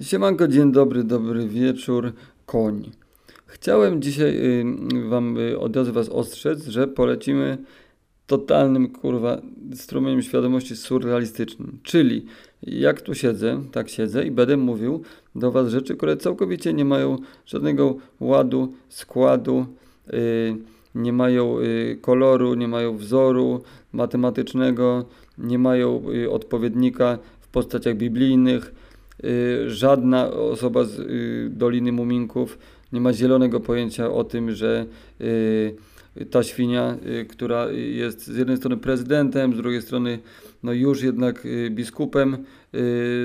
Siemanko, dzień dobry, dobry wieczór, koń. Chciałem dzisiaj y, wam y, od razu was ostrzec, że polecimy totalnym, kurwa, strumieniem świadomości surrealistycznym. Czyli jak tu siedzę, tak siedzę i będę mówił do was rzeczy, które całkowicie nie mają żadnego ładu, składu, y, nie mają y, koloru, nie mają wzoru matematycznego, nie mają odpowiednika w postaciach biblijnych, żadna osoba z y, Doliny Muminków nie ma zielonego pojęcia o tym, że y, ta świnia, która jest z jednej strony prezydentem, z drugiej strony no już jednak biskupem,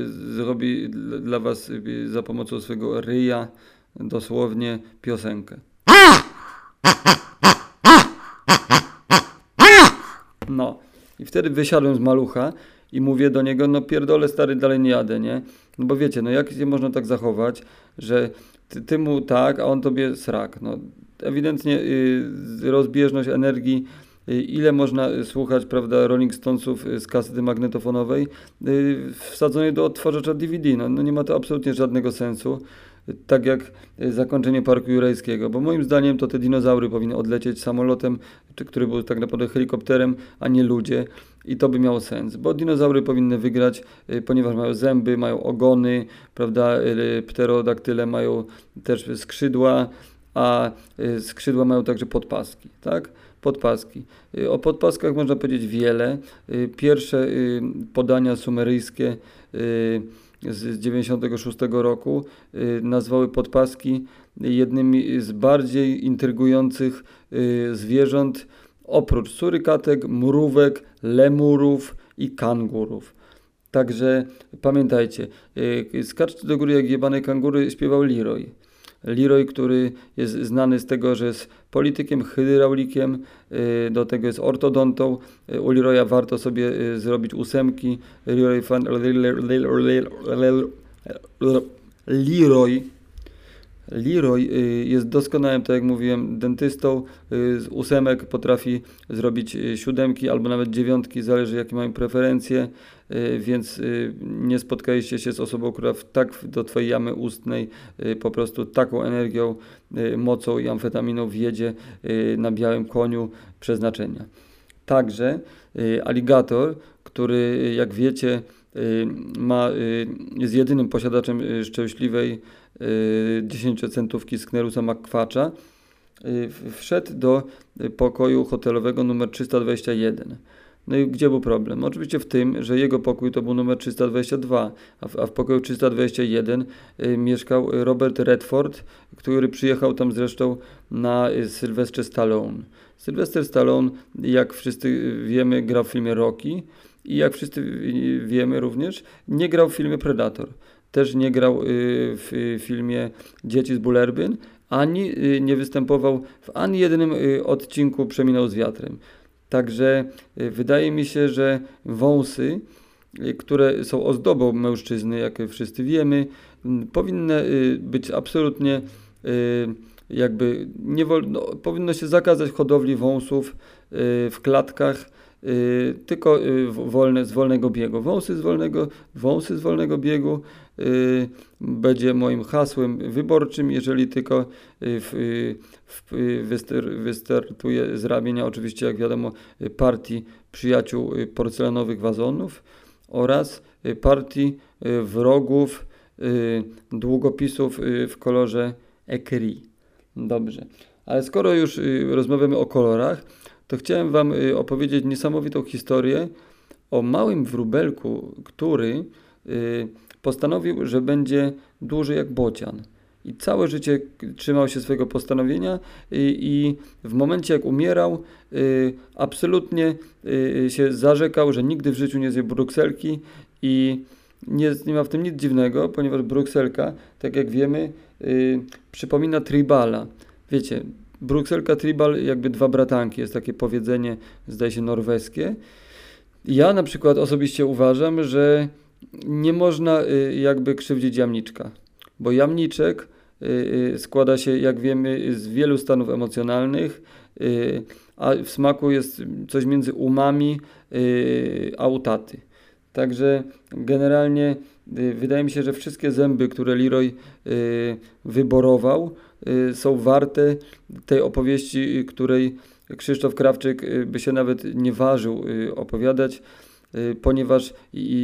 zrobi dla was za pomocą swojego ryja dosłownie piosenkę. No. I wtedy wysiadłem z malucha i mówię do niego, no pierdolę stary, dalej nie jadę, nie? No bo wiecie, no jak się można tak zachować, że ty, ty mu tak, a on tobie srak. No ewidentnie y, rozbieżność energii y, ile można słuchać, prawda, Rolling Stonesów y, z kasety magnetofonowej y, wsadzonej do odtwarzacza DVD. No, no nie ma to absolutnie żadnego sensu tak jak zakończenie Parku Jurajskiego, bo moim zdaniem to te dinozaury powinny odlecieć samolotem, czy który był tak naprawdę helikopterem, a nie ludzie i to by miało sens, bo dinozaury powinny wygrać, e, ponieważ mają zęby, mają ogony, prawda, e, pterodaktyle mają też skrzydła, a skrzydła mają także podpaski, tak? Podpaski. O podpaskach można powiedzieć wiele. Pierwsze podania sumeryjskie z 96 roku y, nazwały podpaski jednymi z bardziej intrygujących y, zwierząt oprócz surykatek, mrówek, lemurów i kangurów. Także pamiętajcie, y, skaczcie do góry jak jebane kangury śpiewał Leroy. Leroy, który jest znany z tego, że jest politykiem, hydraulikiem, y, do tego jest ortodontą. Y, u Leroya warto sobie zrobić ósemki. Leroy, fan, Leroy Leroy jest doskonałym, tak jak mówiłem, dentystą. Z ósemek potrafi zrobić siódemki albo nawet dziewiątki, zależy jakie mają preferencje. Y, więc y, nie spotkaliście się z osobą, która w, tak do Twojej jamy ustnej y, po prostu taką energią, mocą i amfetaminą wjedzie na białym koniu przeznaczenia. Także aligator, który jak wiecie ma, jest jedynym posiadaczem szczęśliwej 10-centówki Sknerusa McQuacza, wszedł do pokoju hotelowego numer 321. No i gdzie był problem? Oczywiście w tym, że jego pokój to był numer 322, a w, a w pokoju 321 y, mieszkał Robert Redford, który przyjechał tam zresztą na y, Sylwestrze Stallone. Sylwester Stallone, jak wszyscy wiemy, grał w filmie Rocky i jak wszyscy wiemy również, nie grał w filmie Predator. Też nie grał y, w filmie Dzieci z Bullerbyn, ani y, nie występował w ani jednym y, odcinku Przeminął z wiatrem. Także y, wydaje mi się, że wąsy, y, które są ozdobą mężczyzny, jak wszyscy wiemy, powinny y, być absolutnie jakby nie wolno, powinno się zakazać hodowli wąsów w klatkach, tylko wolne, z wolnego biegu. Wąsy z wolnego, wąsy z wolnego biegu Y, będzie moim hasłem wyborczym, jeżeli tylko y, w, y, w, wystartuje z ramienia oczywiście, jak wiadomo, partii przyjaciół porcelanowych wazonów oraz partii wrogów długopisów w kolorze ekri. Dobrze. Ale skoro już rozmawiamy o kolorach, to chciałem Wam opowiedzieć niesamowitą historię o małym wróbelku, który postanowił, że będzie dłuży jak bocian. I całe życie trzymał się swojego postanowienia i, i w momencie jak umierał, y, absolutnie y, się zarzekał, że nigdy w życiu nie zje brukselki i nie, nie ma w tym nic dziwnego, ponieważ brukselka, tak jak wiemy, y, przypomina tribala. Wiecie, brukselka, tribal, jakby dwa bratanki, jest takie powiedzenie, zdaje się, norweskie. Ja na przykład osobiście uważam, że nie można y, jakby krzywdzić jamniczka, bo jamniczek y, y, składa się, jak wiemy, z wielu stanów emocjonalnych, a w smaku jest coś między umami a utaty. Także generalnie wydaje mi się, że wszystkie zęby, które Leroy y, wyborował, y, są warte tej opowieści, y, której Krzysztof Krawczyk y, by się nawet nie ważył y, opowiadać, y, ponieważ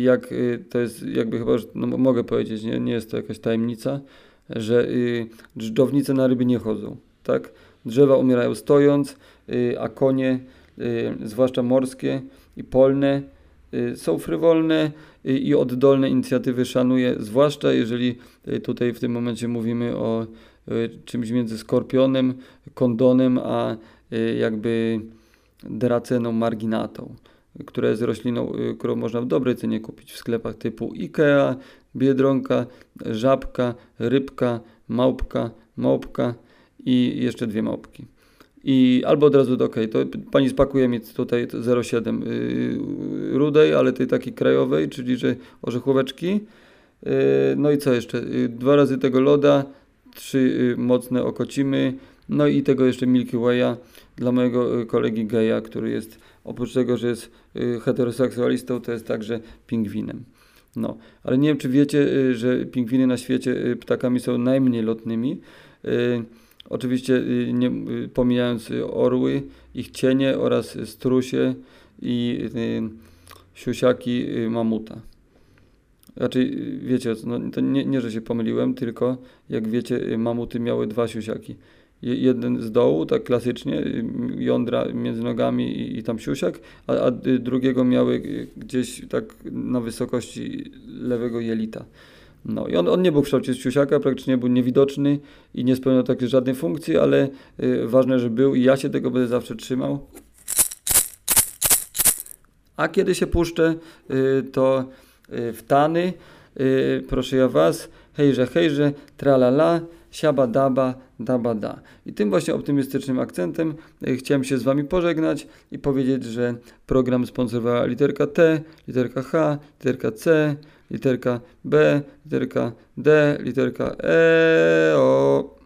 jak y, to jest jakby chyba, no mogę powiedzieć, nie, nie jest to jakaś tajemnica, że y, dżdżownice na ryby nie chodzą, tak? Drzewa umierają stojąc, y, a konie, y, zwłaszcza morskie i polne, y, są frywolne y, i oddolne inicjatywy szanuję, zwłaszcza jeżeli y, tutaj w tym momencie mówimy o y, czymś między skorpionem, kondonem, a y, jakby draceną marginatą, która jest rośliną, y, którą można w dobrej cenie kupić w sklepach typu Ikea, Biedronka, Żabka, Rybka, Małpka, Małpka i jeszcze dwie małpki. I albo od razu, ok, to pani spakuje mi tutaj 0,7 yy, rudej, ale tej takiej krajowej, czyli że orzechóweczki. Yy, no i co jeszcze? Yy, dwa razy tego loda, trzy yy, mocne okocimy, no i tego jeszcze Milky Way'a dla mojego yy, kolegi geja, który jest oprócz tego, że jest yy, heteroseksualistą, to jest także pingwinem. No, ale nie wiem, czy wiecie, y, że pingwiny na świecie y, ptakami są najmniej lotnymi. Oczywiście y, nie, y, pomijając y, orły, ich cienie oraz strusie i siusiaki mamuta. Raczej y, wiecie, no, to nie, nie, że się pomyliłem, tylko jak wiecie, mamuty miały dwa siusiaki. Je- Jeden z dołu, tak klasycznie, jądra między nogami i, i tam siusiak, a, a drugiego miały gdzieś tak na wysokości lewego jelita. No i on, on nie był w kształcie siusiaka, praktycznie był niewidoczny i nie spełniał takiej żadnej funkcji, ale y, ważne, że był i ja się tego będę zawsze trzymał. A kiedy się puszczę, y, to y, w tany, y, proszę ja was, hejże, hejże, tralala, siaba daba, daba da. I tym właśnie optymistycznym akcentem y, chciałem się z wami pożegnać i powiedzieć, że program sponsorowała literka T, literka H, literka C, literka B, literka D, literka E, o.